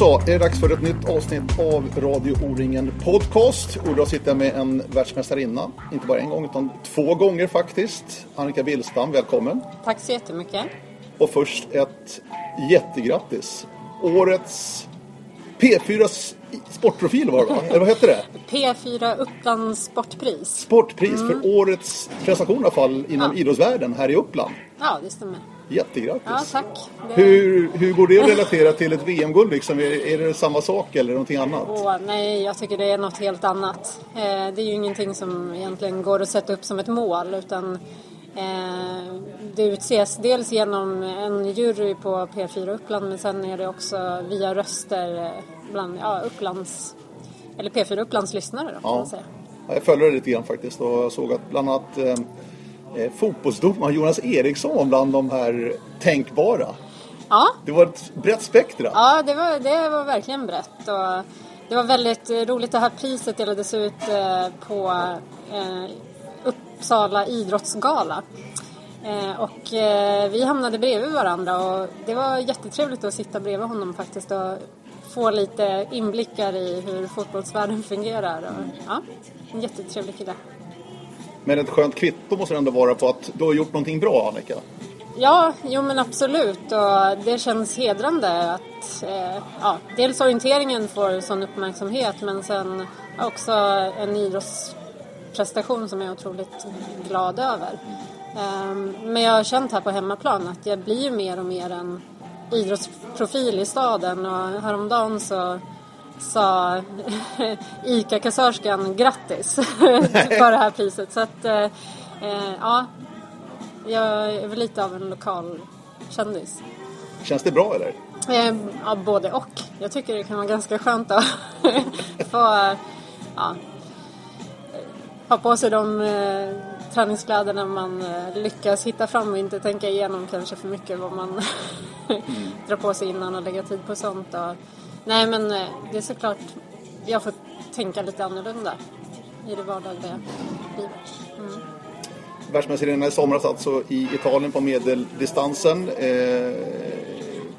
Då så, är det dags för ett nytt avsnitt av Radio O-ringen Podcast. Och idag sitter jag med en världsmästarinna, inte bara en gång utan två gånger faktiskt. Annika Billstam, välkommen. Tack så jättemycket. Och först ett jättegrattis. Årets P4 sportprofil var det va? Eller vad hette det? P4 Upplands Sportpris. Sportpris för årets prestation i alla fall inom Ja. idrottsvärlden här i Uppland. Ja, det stämmer. Jättegrattis. Ja, tack. Det... Hur, hur går det att relatera till ett VM-guld liksom? Är, är det samma sak eller någonting annat? Åh, nej, jag tycker det är något helt annat. Eh, det är ju ingenting som egentligen går att sätta upp som ett mål utan eh, det utses dels genom en jury på P4 Uppland men sen är det också via röster eh, bland ja, Upplands, eller P4 Upplands lyssnare då, Ja. man säga. Ja, Jag följer det lite grann faktiskt och jag såg att bland annat eh, eh, fotbollsdomaren Jonas Eriksson var bland de här tänkbara. Ja, Det var ett brett spektra. Ja, det var, det var verkligen brett. Och det var väldigt roligt. Det här priset delades ut eh, på eh, Uppsala idrottsgala. Eh, och eh, vi hamnade bredvid varandra och det var jättetrevligt att sitta bredvid honom faktiskt och få lite inblickar i hur fotbollsvärlden fungerar. Och, ja, en jättetrevlig kille. Men ett skönt kvitto måste det ändå vara på att du har gjort någonting bra Annika. Ja, jo men absolut och det känns hedrande att eh, ja, dels orienteringen får sån uppmärksamhet men sen också en idrottsprestation som jag är otroligt glad över. Eh, men jag har känt här på hemmaplan att jag blir ju mer och mer en idrottsprofil i staden och häromdagen så sa ICA-kassörskan grattis för det här priset. Så att, eh, eh, ja, jag är väl lite av en lokal kändis. Känns det bra eller? Eh, ja, både och. Jag tycker det kan vara ganska skönt att få ja, ha på sig de eh, träningskläderna man eh, lyckas hitta fram och inte tänka igenom kanske för mycket vad man drar på sig innan och lägga tid på sånt. Och, nej men eh, det är såklart, jag får tänka lite annorlunda i det vardagliga livet. Världsmästarinnan i somras alltså i Italien på medeldistansen. Eh,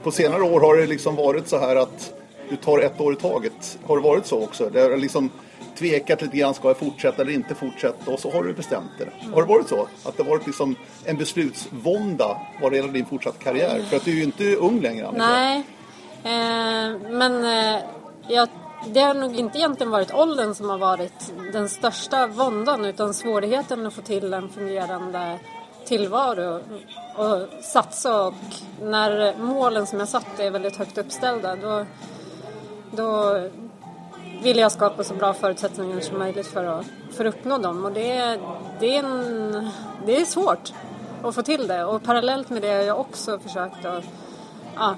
på senare år har det liksom varit så här att du tar ett år i taget. Har det varit så också? Det har liksom tvekat lite grann, ska jag fortsätta eller inte fortsätta? Och så har du bestämt det. Har det varit så? Att det har varit liksom en beslutsvånda vad det gäller din fortsatta karriär? För att du är ju inte ung längre Annika. Nej, Eh, men eh, jag, det har nog inte egentligen varit åldern som har varit den största våndan utan svårigheten att få till en fungerande tillvaro och satsa. Och när målen som jag satt är väldigt högt uppställda då, då vill jag skapa så bra förutsättningar som möjligt för att, för att uppnå dem. Och det, är- det, är en, det är svårt att få till det. Och parallellt med det har jag också försökt att ja,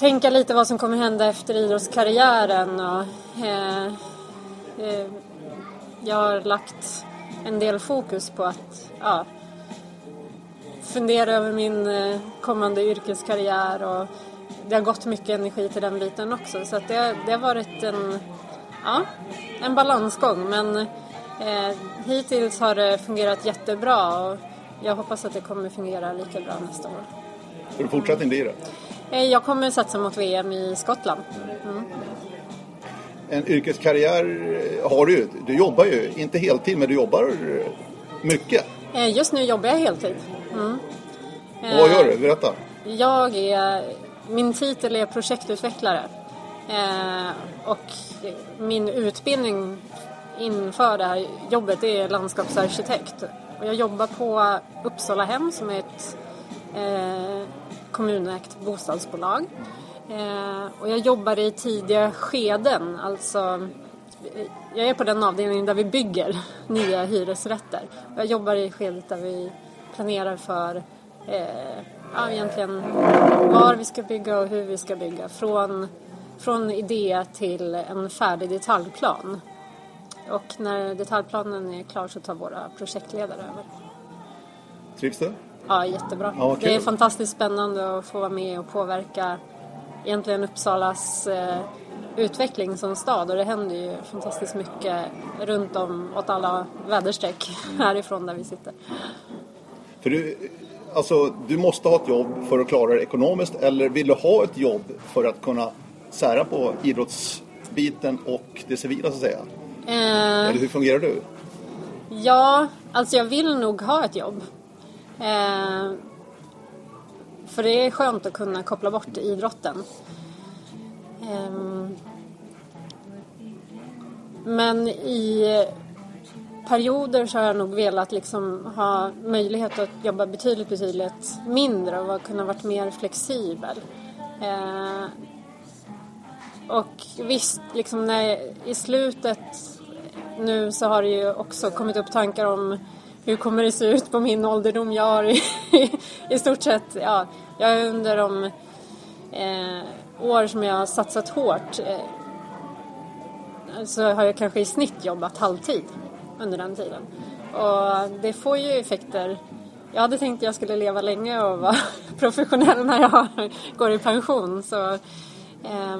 tänka lite vad som kommer hända efter idrottskarriären och eh, eh, jag har lagt en del fokus på att ja, fundera över min eh, kommande yrkeskarriär och det har gått mycket energi till den biten också så att det, det har varit en, ja, en balansgång men eh, hittills har det fungerat jättebra och jag hoppas att det kommer fungera lika bra nästa år. För fortsättning blir det. Eh, Jag kommer satsa mot VM i Skottland. En yrkeskarriär eh, har du ju. Du jobbar ju, inte heltid, men du jobbar eh, mycket. Just nu jobbar jag heltid. Mm. Och vad gör du? Berätta. Jag är, min titel är projektutvecklare. Och min utbildning inför det här jobbet är landskapsarkitekt. Och jag jobbar på Uppsala hem som är ett kommunägt bostadsbolag. Eh, och jag jobbar i tidiga skeden, alltså eh, jag är på den avdelningen där vi bygger nya hyresrätter. Jag jobbar i skedet där vi planerar för eh, ja, egentligen var vi ska bygga och hur vi ska bygga. Från, från idé till en färdig detaljplan. Och när detaljplanen är klar så tar våra projektledare över. Trivs du? Ja, jättebra. Ja, det är fantastiskt spännande att få vara med och påverka egentligen Uppsalas eh, utveckling som stad och det händer ju fantastiskt mycket runt om åt alla väderstreck härifrån där vi sitter. För du, alltså, du måste ha ett jobb för att klara det ekonomiskt eller vill du ha ett jobb för att kunna sära på idrottsbiten och det civila så att säga? Eh, Eller hur fungerar du? ja, alltså jag vill nog ha ett jobb. Eh, för det är skönt att kunna koppla bort idrotten. Eh, men i perioder så har jag nog velat liksom ha möjlighet att jobba betydligt, betydligt mindre och kunna varit mer flexibel. Eh, och visst, liksom när, i slutet nu så har det ju också kommit upp tankar om hur kommer det se ut på min ålderdom. Jag har i, i stort sett, ja, jag är under de eh, år som jag har satsat hårt eh, så har jag kanske i snitt jobbat halvtid under den tiden. Och det får ju effekter. Jag hade tänkt att jag skulle leva länge och vara professionell när jag går i pension. Så, eh,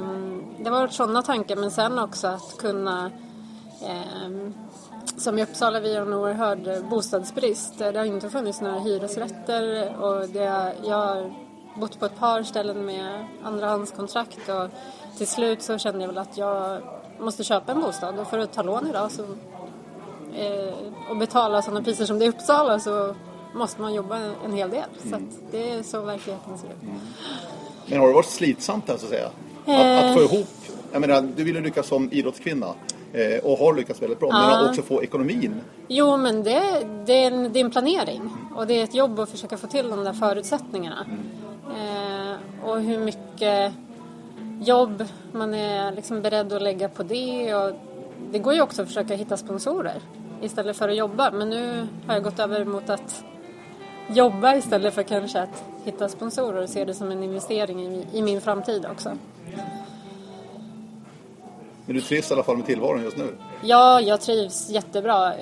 det var sådana tankar men sen också att kunna eh, som i Uppsala, vi har en oerhörd bostadsbrist. Det har inte funnits några hyresrätter och det, jag har bott på ett par ställen med andrahandskontrakt och till slut så kände jag väl att jag måste köpa en bostad och för att ta lån idag så, eh, och betala sådana priser som det är i Uppsala så måste man jobba en, hel del. Så att det är så verkligheten ser ut. Men har det varit slitsamt här så att säga? Att, att få ihop, jag menar du vill ju lyckas som idrottskvinna eh, och har lyckats väldigt bra. Men Ja. att också få ekonomin. Jo, men det, det, är en, det är en planering och det är ett jobb att försöka få till de där förutsättningarna. Eh, och hur mycket jobb man är liksom beredd att lägga på det. Och det går ju också att försöka hitta sponsorer istället för att jobba. Men nu har jag gått över mot att jobba istället för kanske att hitta sponsorer och se det som en investering i, i min framtid också. Men du trivs i alla fall med tillvaron just nu. Ja, jag trivs jättebra.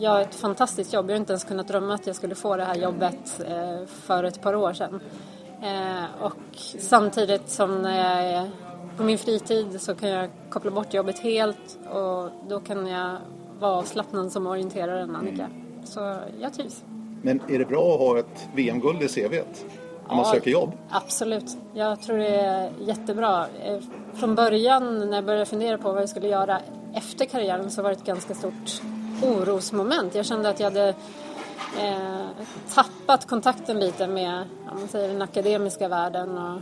Jag har ett fantastiskt jobb. Jag har inte ens kunnat drömma att jag skulle få det här jobbet eh, för ett par år sedan. Eh, Och samtidigt som när jag är på min fritid så kan jag koppla bort jobbet helt och då kan jag vara avslappnad som orienteraren Annika. Så jag trivs. Men är det bra att ha ett VM-guld i CVt? När man Ja. söker jobb? Absolut. Jag tror det är jättebra. Eh, Från början när jag började fundera på vad jag skulle göra efter karriären så var det ett ganska stort orosmoment. Jag kände att jag hade eh, tappat kontakten lite med man säger, den akademiska världen. Och,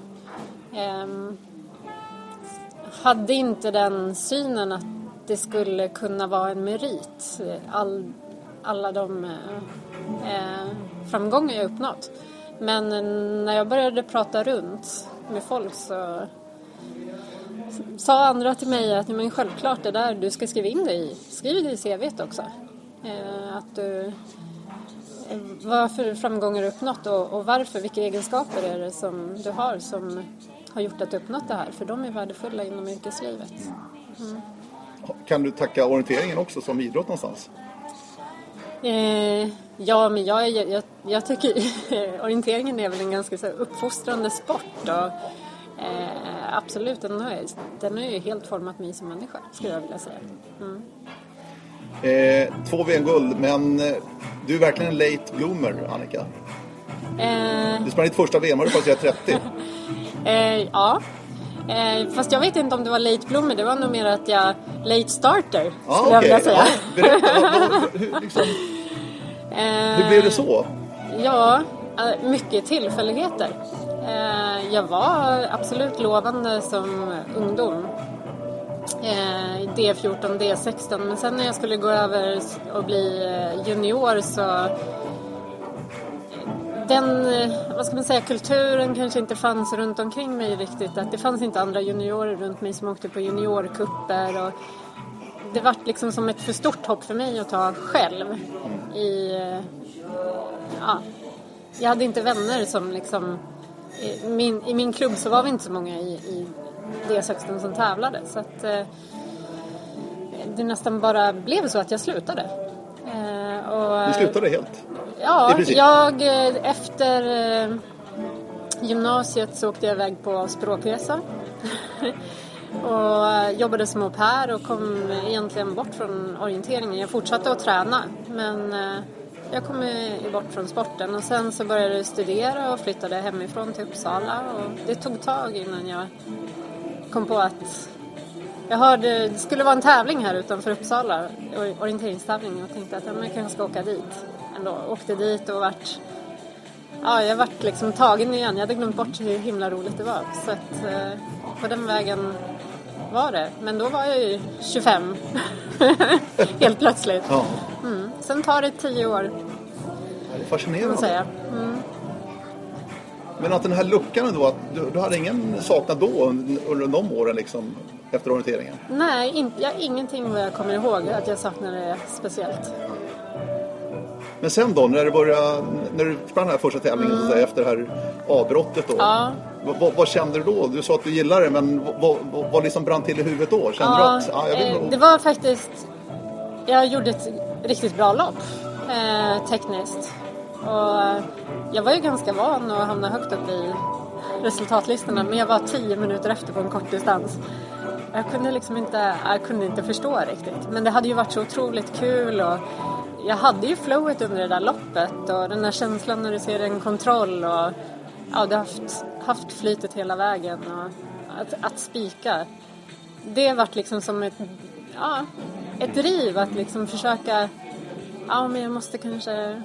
ehm, hade inte den synen att det skulle kunna vara en merit. All, alla de eh, eh, framgångar jag uppnått. Men när jag började prata runt med folk så sa andra till mig att men självklart det där, du ska skriva in dig i, skriv det i CVt också. Eh, att du, eh, vad för framgångar du uppnått och, och varför, vilka egenskaper är det som du har som har gjort att du uppnått det här? För de är värdefulla inom yrkeslivet. Mm. Kan du tacka orienteringen också som idrott någonstans? Eh, ja, men jag, jag, jag tycker orienteringen är väl en ganska så här, uppfostrande sport. Och, eh, absolut, den har, den har ju helt format mig som människa, skulle jag vilja säga. Mm. Eh, två VM-guld, men eh, du är verkligen en late bloomer, Annika. Eh, Du sprang ditt första VM, har du passerat 30? eh, ja. Eh, fast jag vet inte om det var late bloomer, det var nog mer att jag late starter, Ja, skulle jag okej. vilja säga. Ja, berätta, vad, vad, hur, liksom, hur blev det så? Ja, eh, mycket tillfälligheter. Eh, Jag var absolut lovande som ungdom. Eh, D14, D16. Men sen när jag skulle gå över och bli eh, junior så... Den, eh, vad ska man säga, kulturen kanske inte fanns runt omkring mig riktigt. Att det fanns inte andra juniorer runt mig som åkte på juniorkupper. Och det var liksom som ett för stort hopp för mig att ta själv. I, ja, jag hade inte vänner som liksom... I min, I min klubb så var vi inte så många i, i D16 som tävlade. Så att eh, det nästan bara blev så att jag slutade. Eh, och, Du slutade helt? Ja, jag eh, efter eh, gymnasiet så åkte jag iväg på språkresa. och eh, jobbade som au pair och kom egentligen bort från orienteringen. Jag fortsatte att träna men eh, jag kom bort från sporten och sen så började jag studera och flyttade hemifrån till Uppsala och det tog tag innan jag kom på att jag hörde, det skulle vara en tävling här utanför Uppsala, orienteringstävling och tänkte att ja, men jag kanske ska åka dit ändå. Åkte dit och vart, ja jag vart liksom tagen igen. Jag hade glömt bort hur himla roligt det var. Så att eh, på den vägen var det. Men då var jag ju 25. Helt plötsligt. Ja, Mm. Sen tar det tio år det är fascinerande. Mm. Men att den här luckan ändå, att du, du hade ingen saknat då under de åren liksom, efter orienteringen? Nej, in, jag, ingenting vad jag kommer ihåg att jag saknade speciellt. Men sen då, när, det började, när du sprang den här första tävlingen så att säga, efter det här avbrottet då. Mm. Ja. Vad, vad, kände du då? Du sa att du gillade det, men vad, vad, vad liksom brann till i huvudet då? Kände du att ja, jag vill eh, det var faktiskt... Jag gjorde ett riktigt bra lopp eh, tekniskt. Och eh, jag var ju ganska van att hamna högt upp i resultatlistorna men jag var tio minuter efter på en kort distans. Jag kunde liksom inte, jag kunde inte förstå riktigt. Men det hade ju varit så otroligt kul och jag hade ju flowet under det där loppet och den där känslan när du ser en kontroll och ja, du har haft, haft flytet hela vägen och att, att spika. Det vart liksom som ett, ja, ett driv att liksom försöka, ja men jag måste kanske,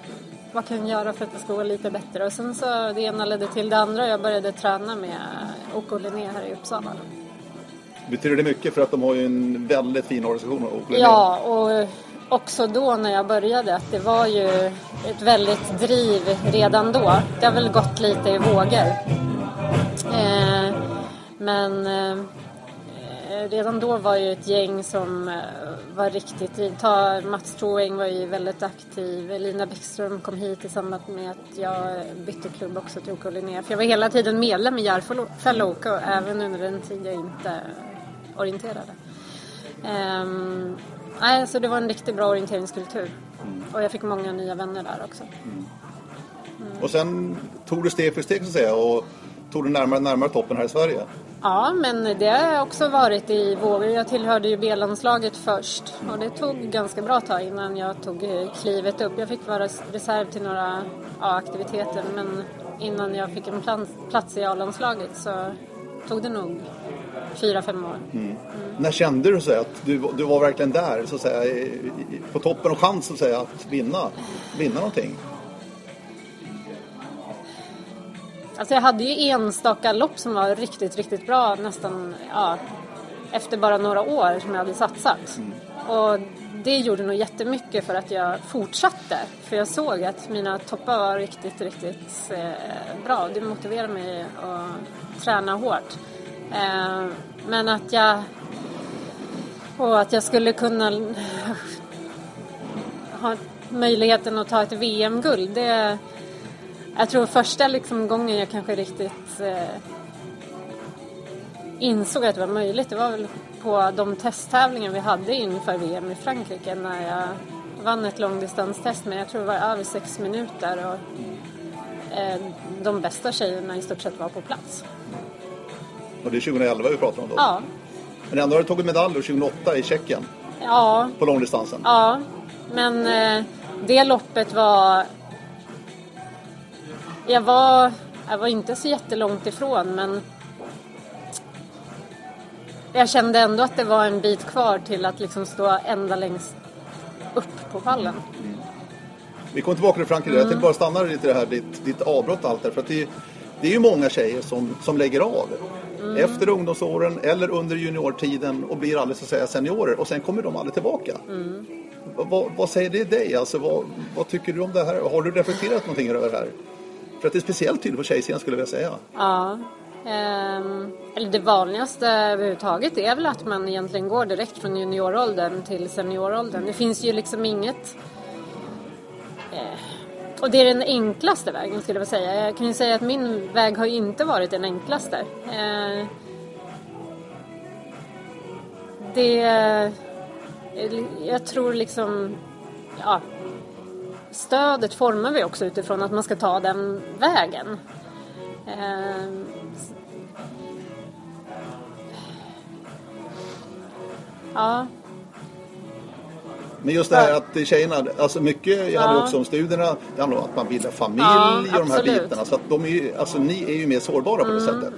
vad kan jag göra för att det ska gå lite bättre? Och sen så det ena ledde till det andra och jag började träna med OK Linné här i Uppsala. Betyder det mycket för att de har ju en väldigt fin organisation? Oakland. Ja, och också då när jag började att det var ju ett väldigt driv redan då. Det har väl gått lite i vågor. Eh, men eh, redan då var ju ett gäng som eh, var riktigt driv. Ta Mats Troeng var ju väldigt aktiv. Elina Bäckström kom hit i samband med att jag bytte klubb också till OK Linné. För jag var hela tiden medlem i Järfälla OK även under den tid jag inte orienterade. Ehm, nej, så det var en riktigt bra orienteringskultur. Och jag fick många nya vänner där också. Och sen tog du steg för steg så att säga och tog du närmare närmare toppen här i Sverige. Ja, men det har också varit i vågor. Jag tillhörde ju B-landslaget först och det tog ganska bra tag innan jag tog eh, klivet upp. Jag fick vara reserv till några ja, aktiviteter men innan jag fick en plats, plats i A-landslaget så tog det nog fyra, fem år. När kände du så att du, du var verkligen där så att säga, i- på toppen och chans så att, säga, att vinna, vinna någonting? Alltså jag hade ju enstaka lopp som var riktigt, riktigt bra nästan ja, efter bara några år som jag hade satsat. Och det gjorde nog jättemycket för att jag fortsatte. För jag såg att mina toppar var riktigt, riktigt eh, bra. Det motiverade mig att träna hårt. Eh, men att jag... Och att jag skulle kunna ha möjligheten att ta ett VM-guld. Det, jag tror första liksom gången jag kanske riktigt eh, insåg att det var möjligt det var väl på de testtävlingar vi hade inför VM i Frankrike när jag vann ett långdistanstest men jag tror det var över sex minuter och eh, de bästa tjejerna i stort sett var på plats. Och det är 2011 vi pratar om då. Ja, Men ändå har du tagit medalj 2008 i Tjeckien ja, på långdistansen. ja. Men eh, det loppet var... Jag var, jag var inte så jättelångt ifrån men jag kände ändå att det var en bit kvar till att liksom stå ända längst upp på pallen. Vi kommer tillbaka till Frankrike. Jag tänkte bara stanna lite i det här ditt, ditt avbrott allt det. För att det, det är ju många tjejer som, som lägger av. Efter ungdomsåren eller under juniortiden och blir aldrig så att säga seniorer och sen kommer de aldrig tillbaka. Vad, vad säger det dig? Alltså, vad, vad tycker du om det här? Har du reflekterat någonting över det här? För att det är speciellt tydligt på tjejsidan skulle jag vilja säga. Ja. Um, eller det vanligaste överhuvudtaget är väl att man egentligen går direkt från junioråldern till senioråldern. Det finns ju liksom inget... Eh, och det är den enklaste vägen skulle jag vilja säga. Jag kan ju säga att min väg har ju inte varit den enklaste. Eh, det... Jag tror liksom... Ja, stödet formar vi också utifrån att man ska ta den vägen. Eh, ja, men just det här att tjejerna, alltså mycket handlar Ja. också om studierna, det handlar om att man bildar familj Ja, och de här absolut. Mm, bitarna. Så att de är ju, alltså ni är ju mer sårbara på det sättet.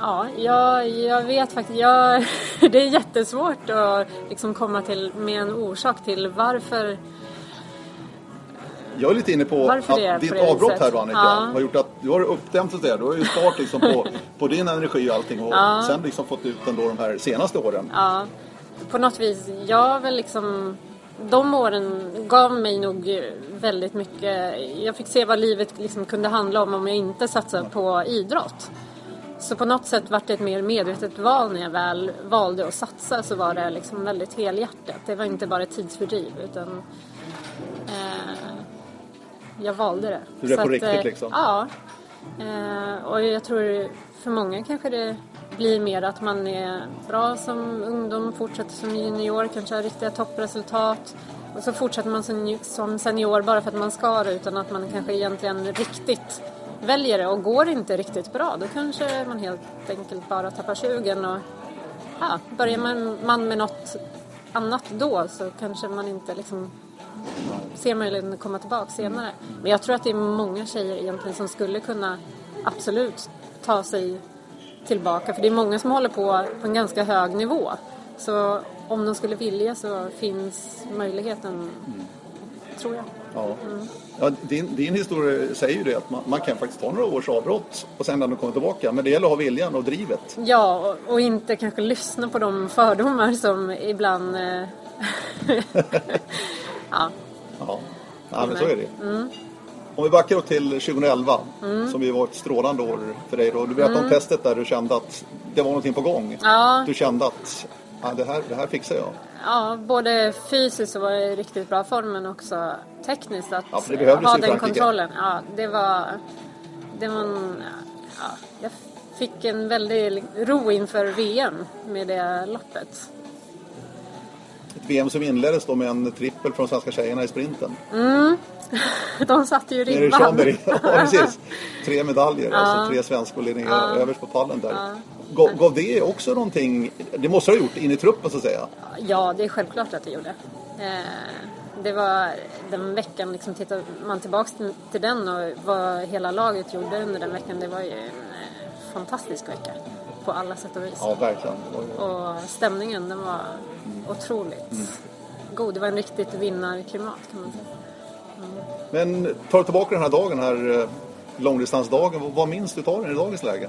Ja, jag, jag vet faktiskt. Jag, det är jättesvårt att liksom komma till med en orsak till varför Jag är lite inne på Varför att ditt avbrott här då Annika Ja. har gjort att du har uppdämt det. Du har ju start liksom på, på din energi och allting och Ja. sen liksom fått ut den då de här senaste åren. Ja, på något vis. Jag har väl liksom... De åren gav mig nog väldigt mycket. Jag fick se vad livet liksom kunde handla om om jag inte satsade på idrott. Så på något sätt var det ett mer medvetet val när jag väl valde att satsa så var det liksom väldigt helhjärtat. Det var inte bara ett tidsfördriv utan eh, jag valde det. Det blev Så på att, riktigt, eh, liksom? Ja. Eh, och jag tror för många kanske det blir mer att man är bra som ungdom, fortsätter som junior, kanske har riktiga toppresultat. Och så fortsätter man som, senior bara för att man ska det utan att man kanske egentligen riktigt väljer det. Och går det inte riktigt bra då kanske man helt enkelt bara tappar sugen och ja, börjar man med något annat då så kanske man inte liksom ser möjligheten att komma tillbaka senare. Men jag tror att det är många tjejer egentligen som skulle kunna absolut ta sig tillbaka. För det är många som håller på på en ganska hög nivå. Så om de skulle vilja så finns möjligheten, tror jag. Ja. Ja, din, din historia säger ju det att man, man kan faktiskt ta några års avbrott och sen ändå komma tillbaka. Men det gäller att ha viljan och drivet. Ja, och, och inte kanske lyssna på de fördomar som ibland... Ja, Ja, ja men så är det. Om vi backar till 2011 som ju var ett strålande år för dig då. Du berättade om testet där du kände att det var någonting på gång. Ja. Du kände att ja, det, här, det här fixar jag. Ja, både fysiskt så var jag i riktigt bra form men också tekniskt att Ja, för det behövdes ha den Frankrike. kontrollen. Ja, det var... Det var en, ja, jag fick en väldig ro inför VM med det loppet. Ett VM som inleddes då med en trippel från svenska tjejerna i sprinten. De satte ju ribban. Ja, precis. Tre medaljer, alltså tre svenskor Linnea överst på pallen där. Gav, gav det också någonting, det måste det ha gjort, in i truppen så att säga? Ja, det är självklart att det gjorde. Eh, det var den veckan, liksom, tittar man tillbaks till, till den och vad hela laget gjorde under den veckan, det var ju en eh, fantastisk vecka på alla sätt och vis. Ja, verkligen. Och stämningen den var otroligt god. Det var en riktigt vinnarklimat kan man säga. Men tar du tillbaka den här dagen, den här eh, långdistansdagen, vad- minns du av den i dagens läge?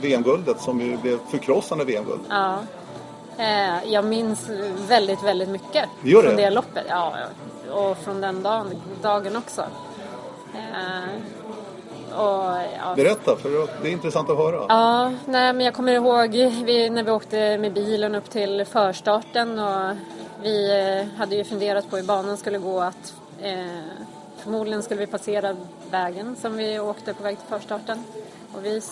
VM-guldet som ju blev förkrossande VM-guld. Ja. Eh, jag minns väldigt, väldigt mycket Gör det? från det loppet. Ja, och från den dagen, dagen också. Eh, och, ja, Berätta, för det är intressant att höra. Ja, nej, men jag kommer ihåg vi, när vi åkte med bilen upp till förstarten och vi eh, hade ju funderat på hur banan skulle gå att eh, förmodligen skulle vi passera vägen som vi åkte på väg till förstarten. Och vi,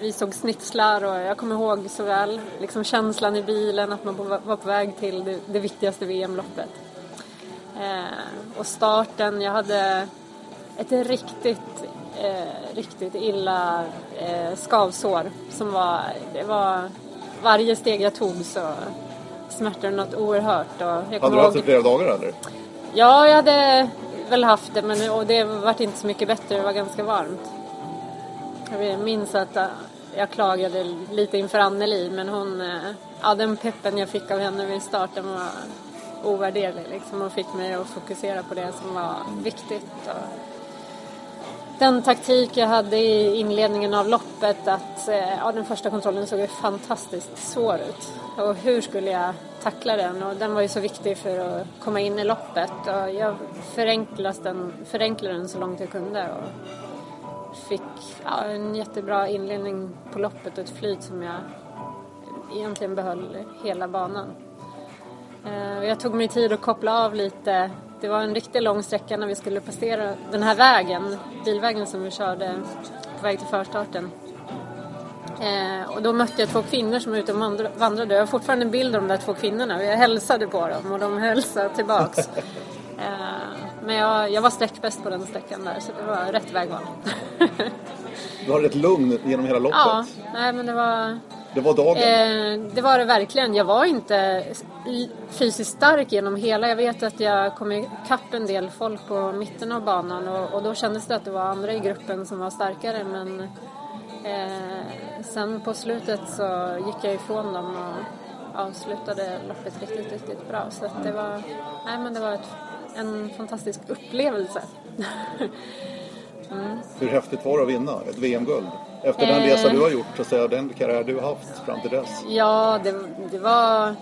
vi såg snitslar och jag kommer ihåg så väl liksom känslan i bilen att man var på väg till det, det viktigaste VM-loppet. Eh, och starten, jag hade ett riktigt, eh, riktigt illa eh, skavsår som var, det var, varje steg jag tog så smärtade något oerhört. Och jag Hade du haft det flera dagar eller? ja, jag hade väl haft det men och det vart inte så mycket bättre, det var ganska varmt. Jag minns att eh, jag klagade lite inför Anneli men hon, eh, ja den peppen jag fick av henne vid starten var ovärderlig liksom och fick mig att fokusera på det som var viktigt. Och den taktik jag hade i inledningen av loppet att eh, ja, den första kontrollen såg ju fantastiskt svår ut. Och hur skulle jag tackla den? Och den var ju så viktig för att komma in i loppet. Och jag förenklade den, förenklade den så långt jag kunde. Och fick ja, en jättebra inledning på loppet och ett flyt som jag egentligen behöll hela banan. Eh, jag tog mig tid att koppla av lite. Det var en riktigt lång sträcka när vi skulle passera den här vägen, bilvägen som vi körde på väg till förstarten. Eh, och då mötte jag två kvinnor som var ute och vandra- vandrade. Jag har fortfarande en bild av de där två kvinnorna. Jag hälsade på dem och de hälsade tillbaks. eh, men jag, jag var sträckbäst på den sträckan där så det var rätt vägval. Du hade ett lugn genom hela loppet. ja, nej men det var... Det var dagen. Eh, det var det verkligen. Jag var inte fysiskt stark genom hela. Jag vet att jag kom ikapp en del folk på mitten av banan och, och då kändes det att det var andra i gruppen som var starkare men Eh, sen på slutet så gick jag ifrån dem och avslutade loppet riktigt, riktigt bra. Så att det var, nej men det var ett, en fantastisk upplevelse. mm. Hur häftigt var det att vinna ett VM-guld? Efter den resa du har gjort, så säga, den karriär du har haft fram till dess? Ja, det, det var...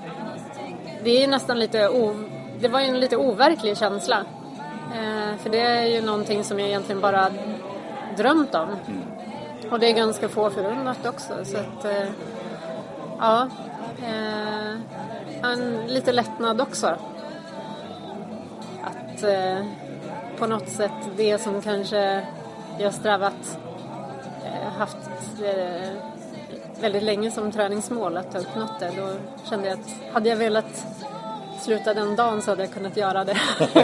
Det är nästan lite... O, det var en lite overklig känsla. Eh, för det är ju någonting som jag egentligen bara drömt om. Mm. Och det är ganska få förunnat också. Så att, eh, ja. Eh, en, lite lättnad också. Att eh, på något sätt det som kanske jag strävat haft eh, väldigt länge som träningsmål att ha uppnått det. Då kände jag att hade jag velat sluta den dagen så hade jag kunnat göra det.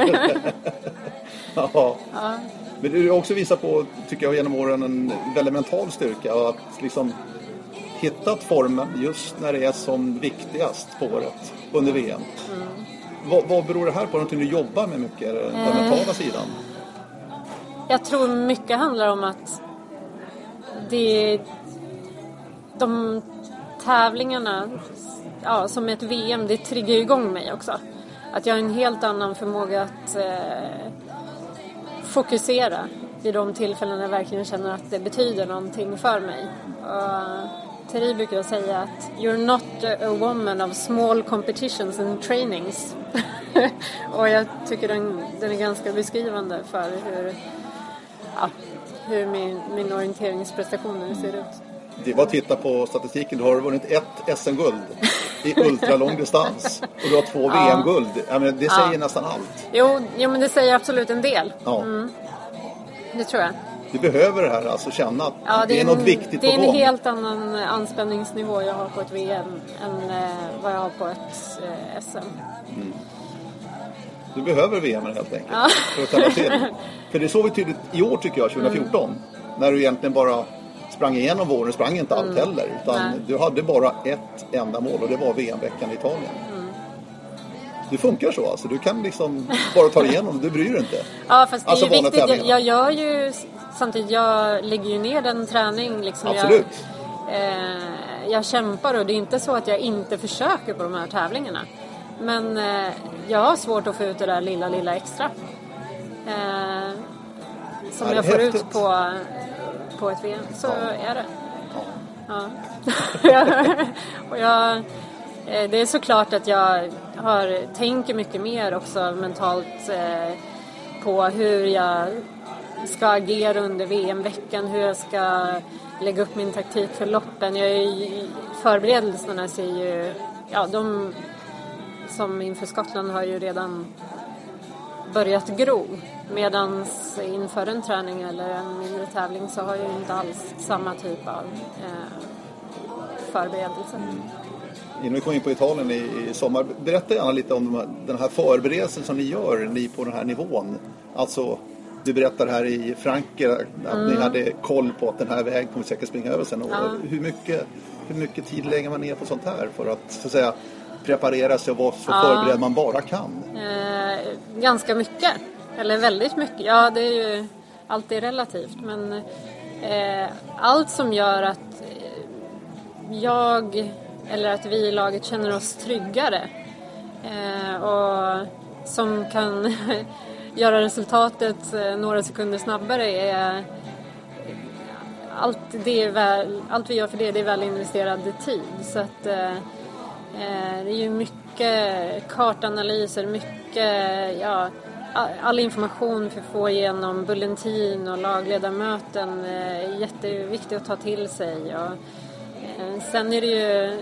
ja. ja. Men du har också visat på, tycker jag, genom åren en väldigt mental styrka och att liksom hittat formen just när det är som viktigast på året under VM. Mm. Vad, vad beror det här på? Någonting du jobbar med mycket, den eh. mentala sidan? Jag tror mycket handlar om att det... De tävlingarna, ja, som ett VM, det triggar igång mig också. Att jag har en helt annan förmåga att eh, fokusera vid de tillfällen jag verkligen känner att det betyder någonting för mig. Och Terry brukar säga att you're not a woman of small competitions and trainings. och jag tycker den, den är ganska beskrivande för hur, ja, hur min, min orienteringsprestationer ser ut. Det var att titta på statistiken. Du har vunnit ett SM-guld i ultralång distans och du har två VM-guld. Ja, det säger ja. nästan allt. Jo, jo, men det säger absolut en del. Ja. Mm. Det tror jag. Du behöver det här, alltså känna att ja, det, är, något viktigt på gång. Det är en helt annan anspänningsnivå jag har på ett VM än eh, vad jag har på ett eh, SM. Mm. Du behöver VM helt enkelt ja. för att tälla till. För det såg vi tydligt i år tycker jag, 2014. Mm. När du egentligen bara sprang igenom våren, sprang inte allt mm. heller. Utan Nej. du hade bara ett enda mål och det var VM-veckan i Italien. Du funkar så alltså? Du kan liksom bara ta igenom, du bryr dig inte? Ja, fast det alltså, är viktigt. Jag, jag, gör ju samtidigt, jag lägger ju ner den träning liksom. Absolut. Jag, eh, jag kämpar och det är inte så att jag inte försöker på de här tävlingarna. Men eh, jag har svårt att få ut det där lilla, lilla extra. Eh, som jag får häftigt. ut på, på ett VM. Så ja. är det. Ja. och jag, eh, det är såklart att jag har, tänker mycket mer också mentalt eh, på hur jag ska agera under VM-veckan, hur jag ska lägga upp min taktik för loppen. Jag är, förberedelserna ser ju, ja de som inför Skottland har ju redan börjat gro. Medan inför en träning eller en mindre tävling så har jag ju inte alls samma typ av eh, förberedelse. Mm. Mm. Innan vi kommer in på Italien i, i sommar, berätta gärna lite om den här förberedelsen som ni gör, ni på den här nivån. Alltså, du berättar här i Frankrike att mm. ni hade koll på att den här vägen kommer säkert springa över sen. Ja. Hur, mycket, hur mycket tid lägger man ner på sånt här för att, så att säga, preparera sig och vara så ja. förberedd man bara kan? Eh, ganska mycket. Eller väldigt mycket. Ja, det är ju alltid relativt. Men eh, allt som gör att jag eller att vi i laget känner oss tryggare eh, och som kan göra resultatet eh, några sekunder snabbare är allt, det är väl, allt vi gör för det, det är väl investerad tid. Så att, eh, Eh, det är ju mycket kartanalyser, mycket, ja, all information vi får genom bulletin och lagledamöten eh, är jätteviktigt att ta till sig. Och, eh, sen är det ju,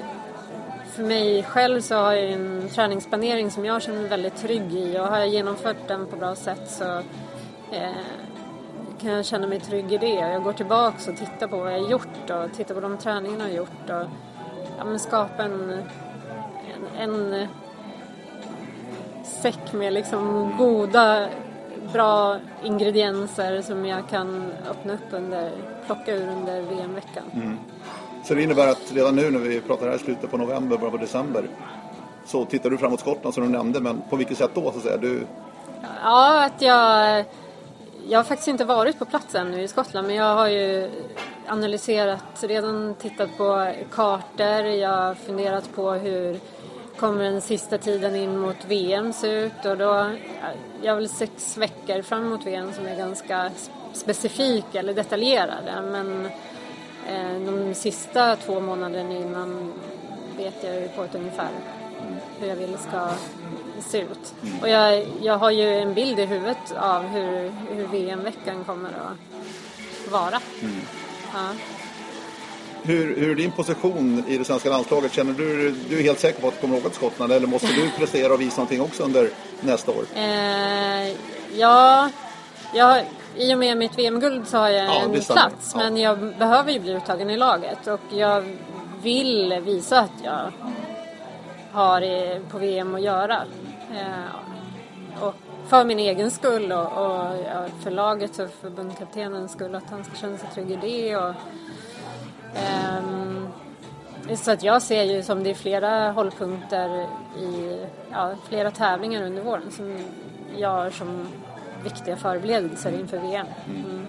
för mig själv så har jag en träningsplanering som jag känner mig väldigt trygg i och har jag genomfört den på bra sätt så eh, kan jag känna mig trygg i det. Jag går tillbaka och tittar på vad jag har gjort och tittar på de träningarna jag har gjort och ja, men skapa en en säck med liksom goda, bra ingredienser som jag kan öppna upp under, plocka ur under VM-veckan. Mm. Så det innebär att redan nu när vi pratar här i slutet på november, början på december så tittar du framåt Skottland som du nämnde, men på vilket sätt då så att säga? Du... Ja, att jag... Jag har faktiskt inte varit på plats ännu i Skottland men jag har ju analyserat, redan tittat på kartor, jag har funderat på hur kommer den sista tiden in mot VM se ut och då, jag har väl sex veckor fram emot VM som är ganska specifika eller detaljerade men de sista två månaderna innan vet jag ju på ett ungefär hur jag vill ska se ut. Och jag, jag har ju en bild i huvudet av hur, hur VM-veckan kommer att vara. Mm. Ja. Hur, hur är din position i det svenska landslaget? Känner du du är helt säker på att du kommer åka till Skottland eller måste du prestera och visa någonting också under nästa år? Eh, ja, jag, i och med mitt VM-guld så har jag Ja, en plats. Ja. Men jag behöver ju bli uttagen i laget och jag vill visa att jag har på VM att göra. Eh, och för min egen skull och, och för lagets och förbundskaptenens skull att han ska känna sig trygg i det. Och, ehm, så att jag ser ju som det är flera hållpunkter i ja, flera tävlingar under våren som jag som viktiga förberedelser inför VM. Mm.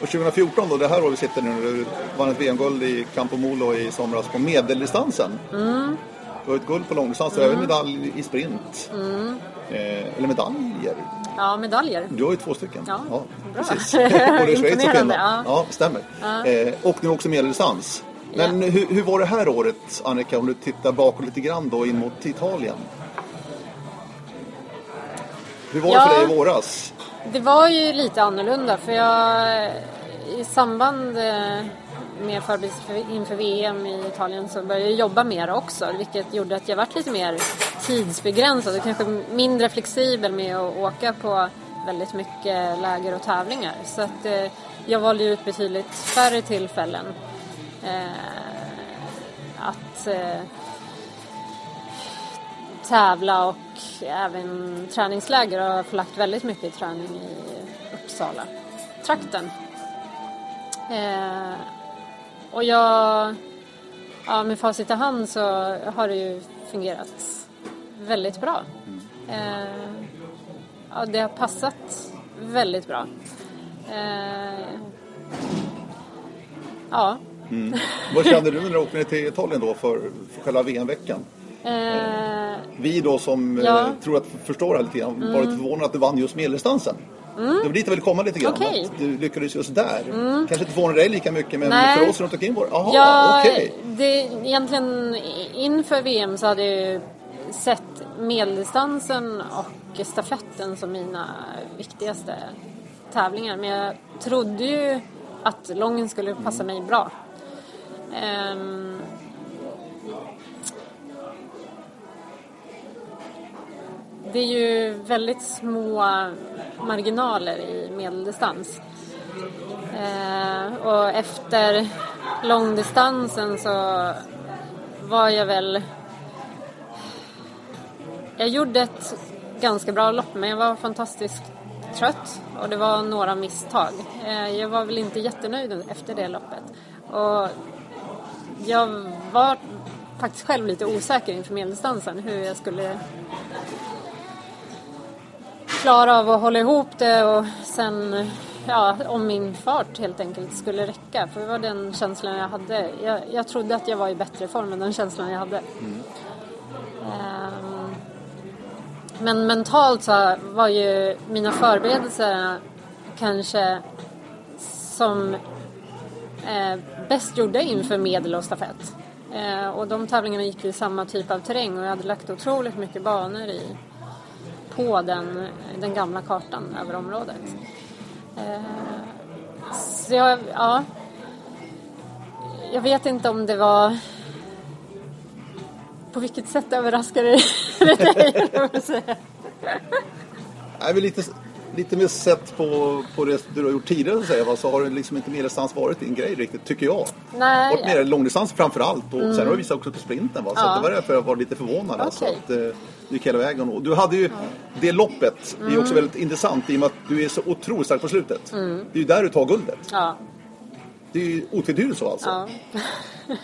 Och 2014 då, det här år vi sitter nu, du vann ett VM-guld i Campo Molo i somras på medeldistansen. Mm. Du har ett guld på långdistans och även medalj i sprint. Mm. Eh, eller medaljer. Ja, medaljer. Du har ju två stycken. Ja, bra. precis. Både i Schweiz och Finland. ja. Ja, stämmer. Eh, och nu också medeldistans. Men hur, hur var det här året, Annika, om du tittar bakåt lite grann då in mot Italien? Hur var det Ja. för dig i våras? Det var ju lite annorlunda för jag i samband eh, med förberedelser för- inför VM i Italien så började jag jobba mer också vilket gjorde att jag varit lite mer tidsbegränsad och kanske mindre flexibel med att åka på väldigt mycket läger och tävlingar. Så att eh, jag valde ut betydligt färre tillfällen eh, att eh, tävla och även träningsläger och har förlagt väldigt mycket träning i Uppsala trakten. Eh, och jag, ja med facit i hand så har det ju fungerat väldigt bra. Eh, ja, det har passat väldigt bra. Eh, ja. Vad kände du när du åkte ner till Italien då för, för själva VM-veckan? Eh, Vi då som Ja. eh, tror att förstår det här lite grann var lite förvånade att du vann just medeldistansen. Det var dit jag ville komma lite grann. Okej. Att du lyckades just där. Kanske inte förvånar dig lika mycket men Nej. för oss runt omkring var Ja, okej. det, egentligen inför VM så hade jag sett medeldistansen och stafetten som mina viktigaste tävlingar. Men jag trodde ju att lången skulle passa mig bra. Ehm, det är ju väldigt små marginaler i medeldistans. Eh, och efter långdistansen så var jag väl... Jag gjorde ett ganska bra lopp men jag var fantastiskt trött och det var några misstag. Eh, jag var väl inte jättenöjd efter det loppet. Och jag var faktiskt själv lite osäker inför medeldistansen hur jag skulle klara av att hålla ihop det och sen ja, om min fart helt enkelt skulle räcka. För det var den känslan jag hade. Jag, jag trodde att jag var i bättre form än den känslan jag hade. Ehm, men mentalt så var ju mina förberedelser kanske som eh, bäst gjorda inför medel och stafett. Eh, och de tävlingarna gick i samma typ av terräng och jag hade lagt otroligt mycket banor i på den, den gamla kartan över området. Eh, så jag, ja. Jag vet inte om det var... På vilket sätt överraskade det dig? jag säga. Lite, lite mer sett på, på det du har gjort tidigare så, säga, va, så har det liksom inte medeldistans varit din grej riktigt, tycker jag. Nej, varit mer långdistans framför allt och sen har du visat också på sprinten. Va? Så Ja. det var därför jag var lite förvånad. Alltså, Okej. att, eh, du gick hela vägen. Och du hade ju, det loppet är ju också väldigt intressant i och med att du är så otroligt stark på slutet. Det är ju där du tar guldet. ja, Det är ju otvetydigt så alltså. ja.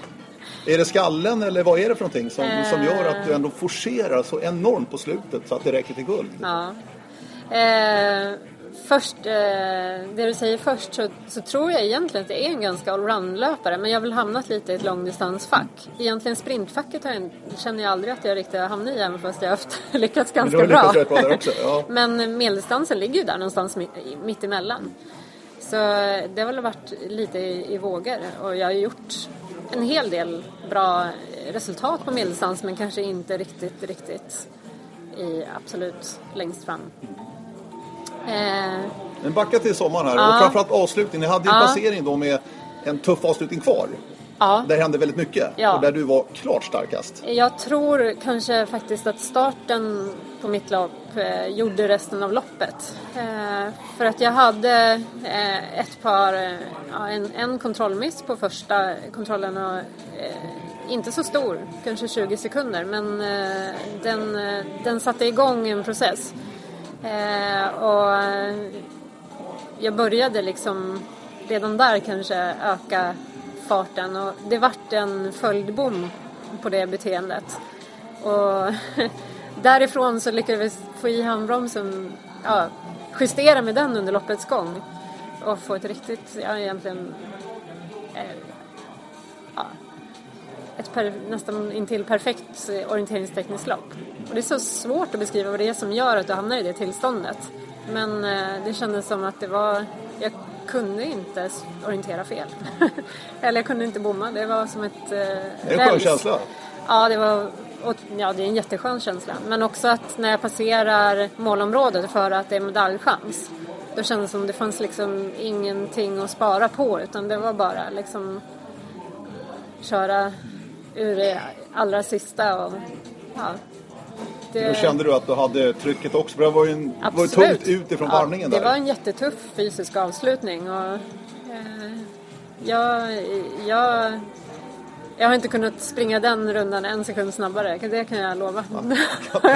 Är det skallen eller vad är det för någonting som, som gör att du Eh. ändå forcerar så enormt på slutet så att det räcker till guld? Ja. Eh, först, eh, det du säger först så, så, tror jag egentligen att det är en ganska allround-löpare men jag har väl hamnat lite i ett långdistansfack. Egentligen sprintfacket jag, känner jag aldrig att jag riktigt har hamnat i även fast jag har haft, lyckats ganska men bra. Också, ja. men medeldistansen ligger ju där någonstans mitt, mitt emellan. Så det har väl varit lite i, i vågor och jag har gjort en hel del bra resultat på medeldistans men kanske inte riktigt, riktigt i absolut längst fram. Eh. Men backa till sommaren här ja. och framförallt avslutningen. Ni hade en ja. placering då med en tuff avslutning kvar. Ja. Där hände väldigt mycket ja. och där du var klart starkast. Jag tror kanske faktiskt att starten på mitt lopp eh, gjorde resten av loppet. Eh, för att jag hade eh, ett par, eh, en, en kontrollmiss på första kontrollen och eh, inte så stor, kanske 20 sekunder, men den, den satte igång en process. Eh, och jag började liksom redan där kanske öka farten och det vart en följdbom på det beteendet. Och därifrån så lyckades vi få i handbromsen, ja, justera med den under loppets gång och få ett riktigt, ja egentligen eh, ett per, nästan intill perfekt orienteringstekniskt lopp. Och det är så svårt att beskriva vad det är som gör att du hamnar i det tillståndet. Men eh, det kändes som att det var, jag kunde inte orientera fel. Eller jag kunde inte bomma. Det var som ett eh, Det är en skön känsla. Ja, det var ja, det är en jätteskön känsla. Men också att när jag passerar målområdet för att det är medaljchans. Då kändes det som det fanns liksom ingenting att spara på utan det var bara liksom köra ur det allra sista och ja, det... Kände du att du hade trycket också? För det var ju, en, var tungt utifrån ja, varvningen där. det var en jättetuff fysisk avslutning. Och, eh, jag, jag, jag har inte kunnat springa den rundan en sekund snabbare, det kan jag lova. Ja,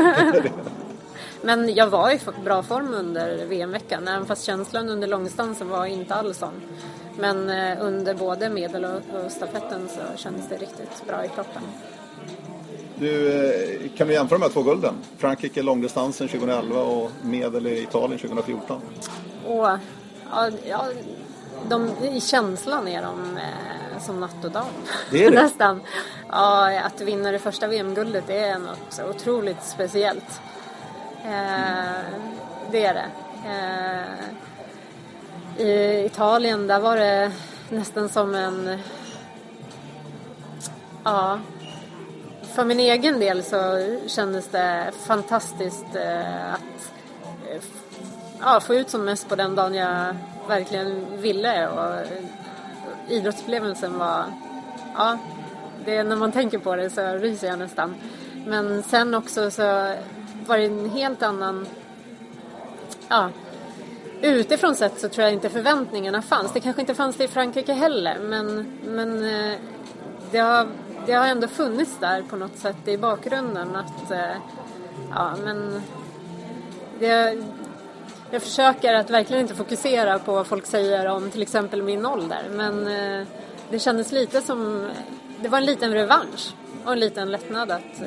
Men jag var i bra form under VM-veckan, även fast känslan under långdistansen var inte alls sån. Men eh, under både medel och, och stafetten så kändes det riktigt bra i kroppen. Du, eh, kan du jämföra de här två gulden? Frankrike långdistansen 2011 och medel i Italien 2014. Åh, ja, ja, de, I känslan är de eh, som natt och dag. Det är det? Nästan. Ja, att vinna det första VM-guldet är något otroligt speciellt. Eh, det är det. Eh, I Italien, där var det nästan som en... Ja, för min egen del så kändes det fantastiskt eh, att eh, ja, få ut som mest på den dagen jag verkligen ville och idrottsupplevelsen var, ja, det, när man tänker på det så ryser jag nästan. Men sen också så varit en helt annan, ja, utifrån sett så tror jag inte förväntningarna fanns. Det kanske inte fanns det i Frankrike heller men, men eh, det har det har ändå funnits där på något sätt i bakgrunden att eh, ja men det, jag försöker att verkligen inte fokusera på vad folk säger om till exempel min ålder men eh, det kändes lite som det var en liten revansch och en liten lättnad att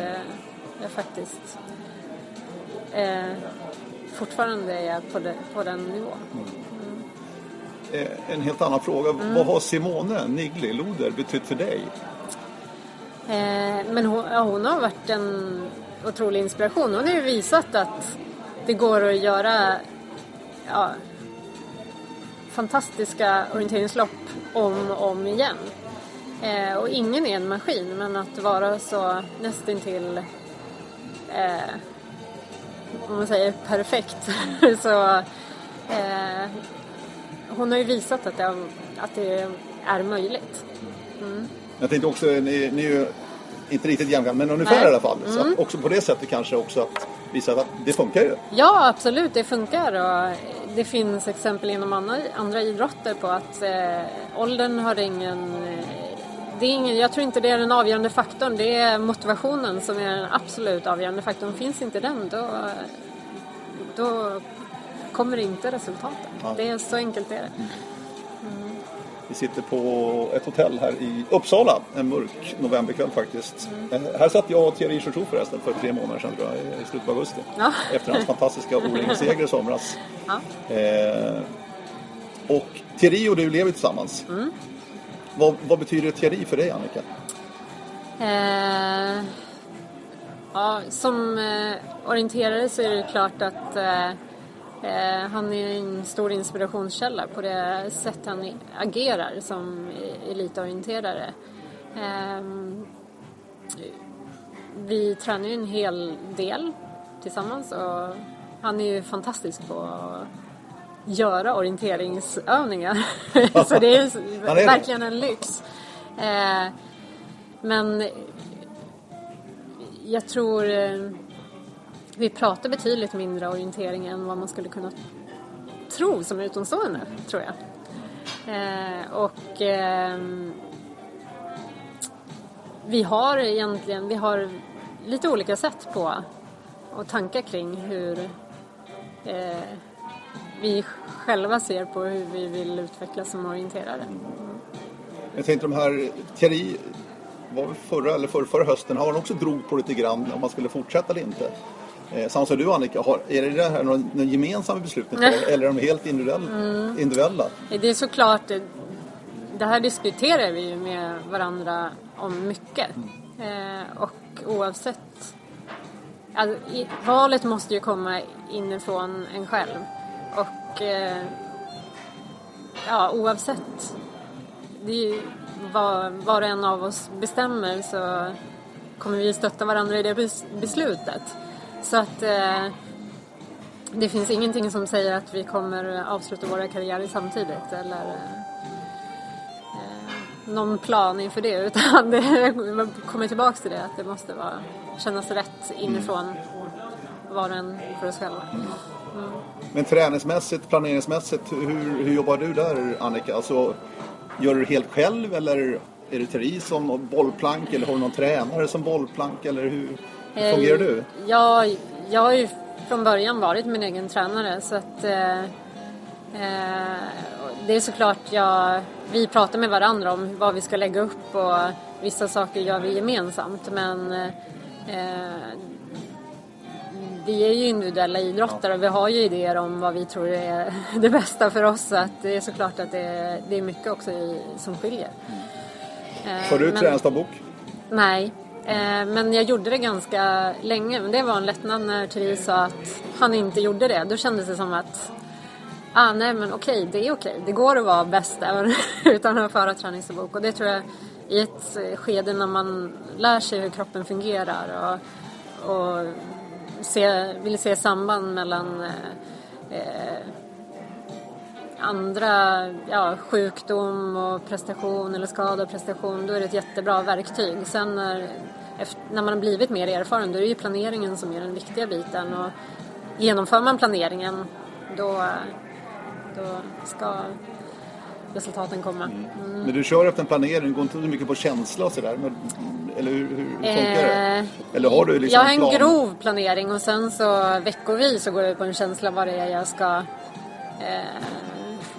jag faktiskt eh, fortfarande är på, de, på den nivån. Mm. En helt annan fråga. Mm. Vad har Simone Nigli Loder betytt för dig? Eh, men hon, ja, hon har varit en otrolig inspiration. Hon har ju visat att det går att göra ja, fantastiska orienteringslopp om och om igen. Eh, och ingen är en maskin, men att vara så nästintill eh, om man säger perfekt. så eh, hon har ju visat att det, att det är möjligt. Mm. Jag tänkte också, ni, ni är ju inte riktigt jämngamla, men ungefär Nej. i alla fall. Så mm. också på det sättet kanske också att visa att det funkar ju. Ja, absolut, det funkar. Och det finns exempel inom andra, andra idrotter på att eh, åldern har ingen eh, det är ingen, jag tror inte det är den avgörande faktorn. Det är motivationen som är den absolut avgörande faktorn. Finns inte den då, då kommer inte resultaten. Ja. Det är så enkelt är det. Mm. Vi sitter på ett hotell här i Uppsala, en mörk novemberkväll faktiskt. Eh, här satt jag och Thierry Chouchou förresten för tre månader sedan tror jag, i slutet av augusti. Ja. Efter hans fantastiska O-ring-seger i somras. Ja. Eh, och Thierry och du lever tillsammans. Vad, vad betyder teori för dig Annika? Eh, ja, som eh, orienterare så är det klart att eh, eh han är en stor inspirationskälla på det sätt han agerar som elitorienterare. Eh, vi tränar ju en hel del tillsammans och han är ju fantastisk på att göra orienteringsövningar. så det är verkligen en lyx. Eh, men jag tror eh, vi pratar betydligt mindre orientering än vad man skulle kunna tro som utomstående, tror jag. Eh, och ehm, vi har egentligen, vi har lite olika sätt på och tankar kring hur eh, vi själva ser på hur vi vill utvecklas som orienterare. Jag tänkte de här, Thierry var väl förra eller förra, förra hösten, har han också drog på lite grann om man skulle fortsätta eller inte. Eh, samma som du Annika, har, är det här någon, någon gemensamma beslut eller är de helt individuella? individuella? Det är såklart, eh, det här diskuterar vi ju med varandra om mycket. Eh, och oavsett, alltså, i, valet måste ju komma inifrån en själv. Och eh, ja, oavsett det är ju vad var och en av oss bestämmer så kommer vi stötta varandra i det bes- beslutet. Så att eh, det finns ingenting som säger att vi kommer avsluta våra karriärer samtidigt eller eh, någon plan inför det utan det kommer tillbaks till det att det måste vara, kännas rätt inifrån var och en för oss själva. Men träningsmässigt, planeringsmässigt, hur, hur jobbar du där Annika? Alltså, gör du det helt själv eller är det Thierry som bollplank eller har du någon tränare som bollplank eller hur, hur fungerar du? Eh, Jag, jag har ju från början varit min egen tränare så att eh, eh, det är såklart jag, vi pratar med varandra om vad vi ska lägga upp och vissa saker gör vi gemensamt men eh, vi är ju individuella idrottare och vi har ju idéer om vad vi tror är det bästa för oss så att det är såklart att det är, det är mycket också i, som skiljer. Eh, Har du träningsdagbok? Nej, eh, men jag gjorde det ganska länge. Men det var en lättnad när Therese sa att han inte gjorde det. Då kändes det som att ah, nej men okej, det är okej. Det går att vara bäst även utan att föra träningsdagbok. Och det tror jag i ett skede när man lär sig hur kroppen fungerar och, och se, vill se samband mellan eh, eh, andra ja, sjukdom och prestation eller skada och prestation då är det ett jättebra verktyg. Sen när, efter, när man har blivit mer erfaren då är det ju planeringen som är den viktiga biten och genomför man planeringen då, då ska resultaten komma. Mm. Men du kör efter en planering, du går inte så mycket på känsla och sådär? Eller hur, hur funkar det? Eh, Eller har du liksom jag har en plan? grov planering och sen så veckovis så går jag på en känsla vad det är jag ska eh,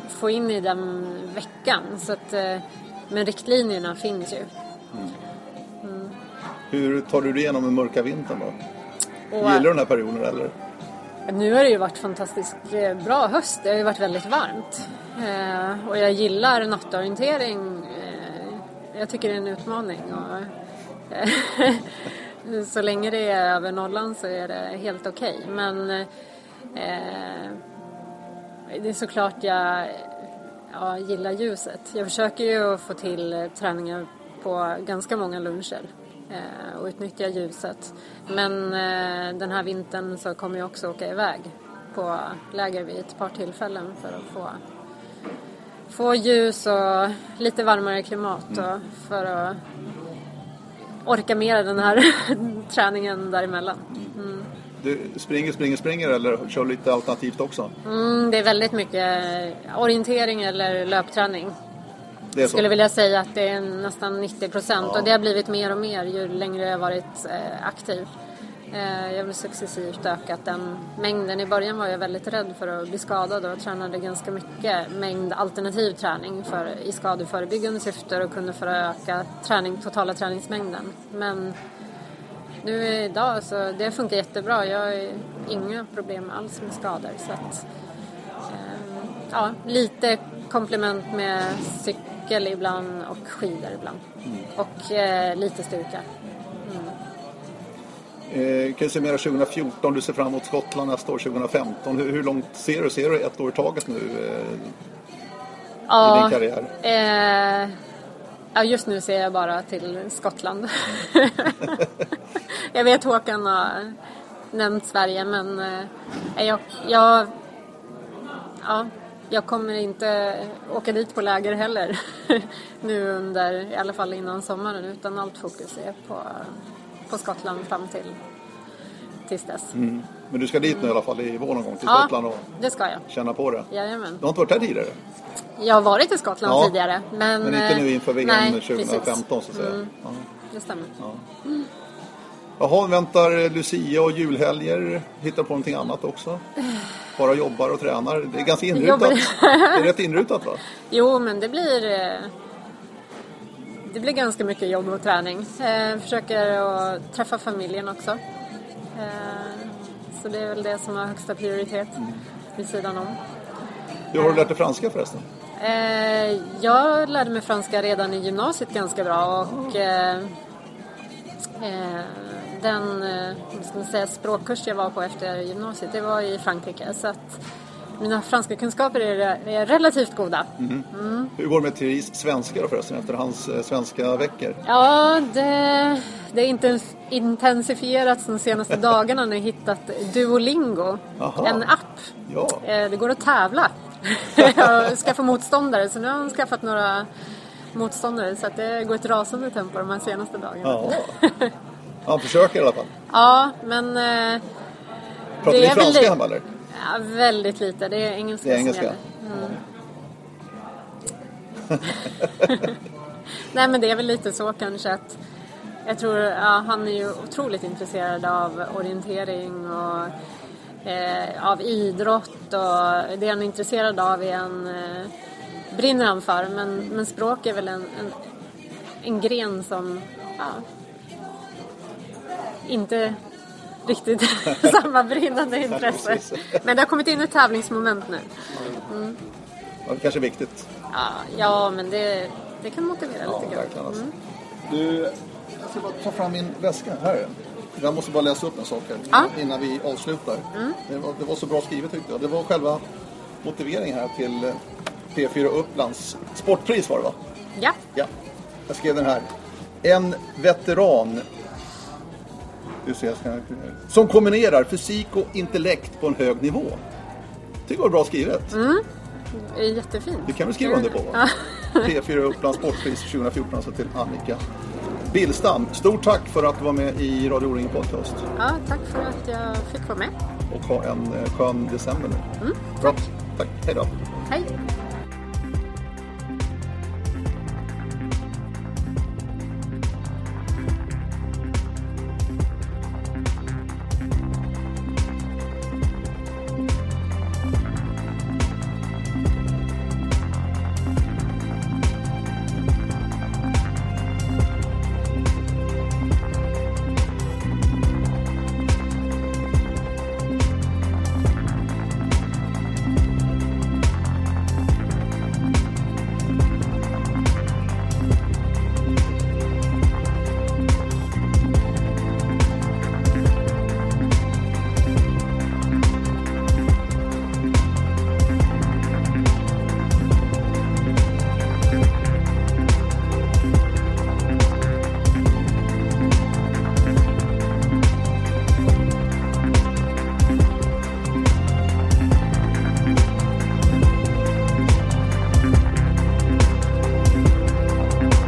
få in i den veckan. Så att, eh, men riktlinjerna finns ju. Hur tar du dig igenom den mörka vintern då? Och, Gillar du den här perioden eller? Nu har det ju varit fantastiskt bra höst. Det har ju varit väldigt varmt. Eh, och jag gillar nattorientering. Eh, jag tycker det är en utmaning. Och, eh, så länge det är över nollan så är det helt okej. Men eh, det är såklart jag ja, gillar ljuset. Jag försöker ju att få till träningar på ganska många luncher och utnyttja ljuset. Men eh, den här vintern så kommer jag också åka iväg på läger vid ett par tillfällen för att få, få ljus och lite varmare klimat och för att orka med den här träningen däremellan. Mm. Du springer, springer, springer eller kör lite alternativt också? Mm, det är väldigt mycket orientering eller löpträning. Jag skulle vilja säga att det är nästan 90 procent och det har blivit mer och mer ju längre jag har varit eh, aktiv. Eh, jag vill successivt öka den mängden. I början var jag väldigt rädd för att bli skadad och tränade ganska mycket mängd alternativ träning för, i skadeförebyggande syfte och kunde föröka träning, totala träningsmängden. Men nu idag så det funkar jättebra. Jag har inga problem alls med skador. Så att, eh, ja, lite komplement med cykel ibland och skidor ibland. Mm. Och eh, lite styrka. Eh, kan du summera 2014, du ser fram emot Skottland nästa år 2015. Hur, hur långt ser du? Ser du ett år i taget nu eh, ja, i din karriär? Eh, ja, just nu ser jag bara till Skottland. jag vet Håkan har nämnt Sverige men eh, jag, jag, ja, jag kommer inte åka dit på läger heller nu under, i alla fall innan sommaren utan allt fokus är på på Skottland fram till tills dess. Mm. Men du ska dit nu i alla fall i vår någon gång till ja, Skottland och det ska jag. känna på det? Jajamän. Du har inte varit här tidigare? Jag har varit i Skottland ja, tidigare. Men, men inte nu inför VM nej, 2015 precis. så att säga? Mm, ja. Det stämmer. Ja. Mm. Jaha, väntar Lucia och julhelger? Hittar på någonting annat också? Bara jobbar och tränar? Det är ganska inrutat. det är rätt inrutat va? Jo, men det blir eh, det blir ganska mycket jobb och träning. Eh, försöker att träffa familjen också. Eh, så det är väl det som har högsta prioritet vid sidan om. Hur har du lärt dig franska förresten? Jag lärde mig franska redan i gymnasiet ganska bra och eh, den eh, ska man säga, språkkurs jag var på efter gymnasiet det var i Frankrike. Så att mina franska kunskaper är, är relativt goda. Mm. Mm. Hur går det med Therese svenska då förresten efter hans eh, svenska veckor? Ja, det, det är inte intensifierats de senaste dagarna när jag hittat Duolingo, Aha. en app. Ja. Eh, det går att tävla och skaffa motståndare så nu har han skaffat några motståndare så att det går ett rasande tempo de här senaste dagarna. Ja. Han försöker i alla fall. Ja, men... Eh, Pratar ni franska hemma eller? Ja, väldigt lite. Det är engelska, det är engelska. som gäller. Mm. Nej men det är väl lite så kanske att jag tror, ja, han är ju otroligt intresserad av orientering och eh, av idrott och det han är intresserad av är han, eh, brinner han för men, men språk är väl en, en, en gren som ja, inte riktigt samma brinnande intresse. Men det har kommit in ett tävlingsmoment nu. Mm. Ja, det kanske är viktigt. Ja, ja men det, det kan motivera ja, lite grann. Alltså. Mm. Du, jag ska bara ta fram min väska. Här är. Jag måste bara läsa upp en sak här ja. innan vi avslutar. Mm. Det, var, det, var, så bra skrivet tyckte jag. Det var själva motiveringen här till eh, P4 Upplands sportpris var det va? Ja. ja. Jag skrev den här. En veteran som kombinerar fysik och intellekt på en hög nivå. Tycker det var bra skrivet. Mm. Jättefint. Det kan du skriva under på. Va? P4 Upplands Sportpris 2014 alltså till Annika Billstam. Stort tack för att du var med i Radio O-ring Podcast. Ja, tack för att jag fick vara med. Och ha en eh, skön december nu. Mm, tack. Bra. Tack. Hej då. Hej.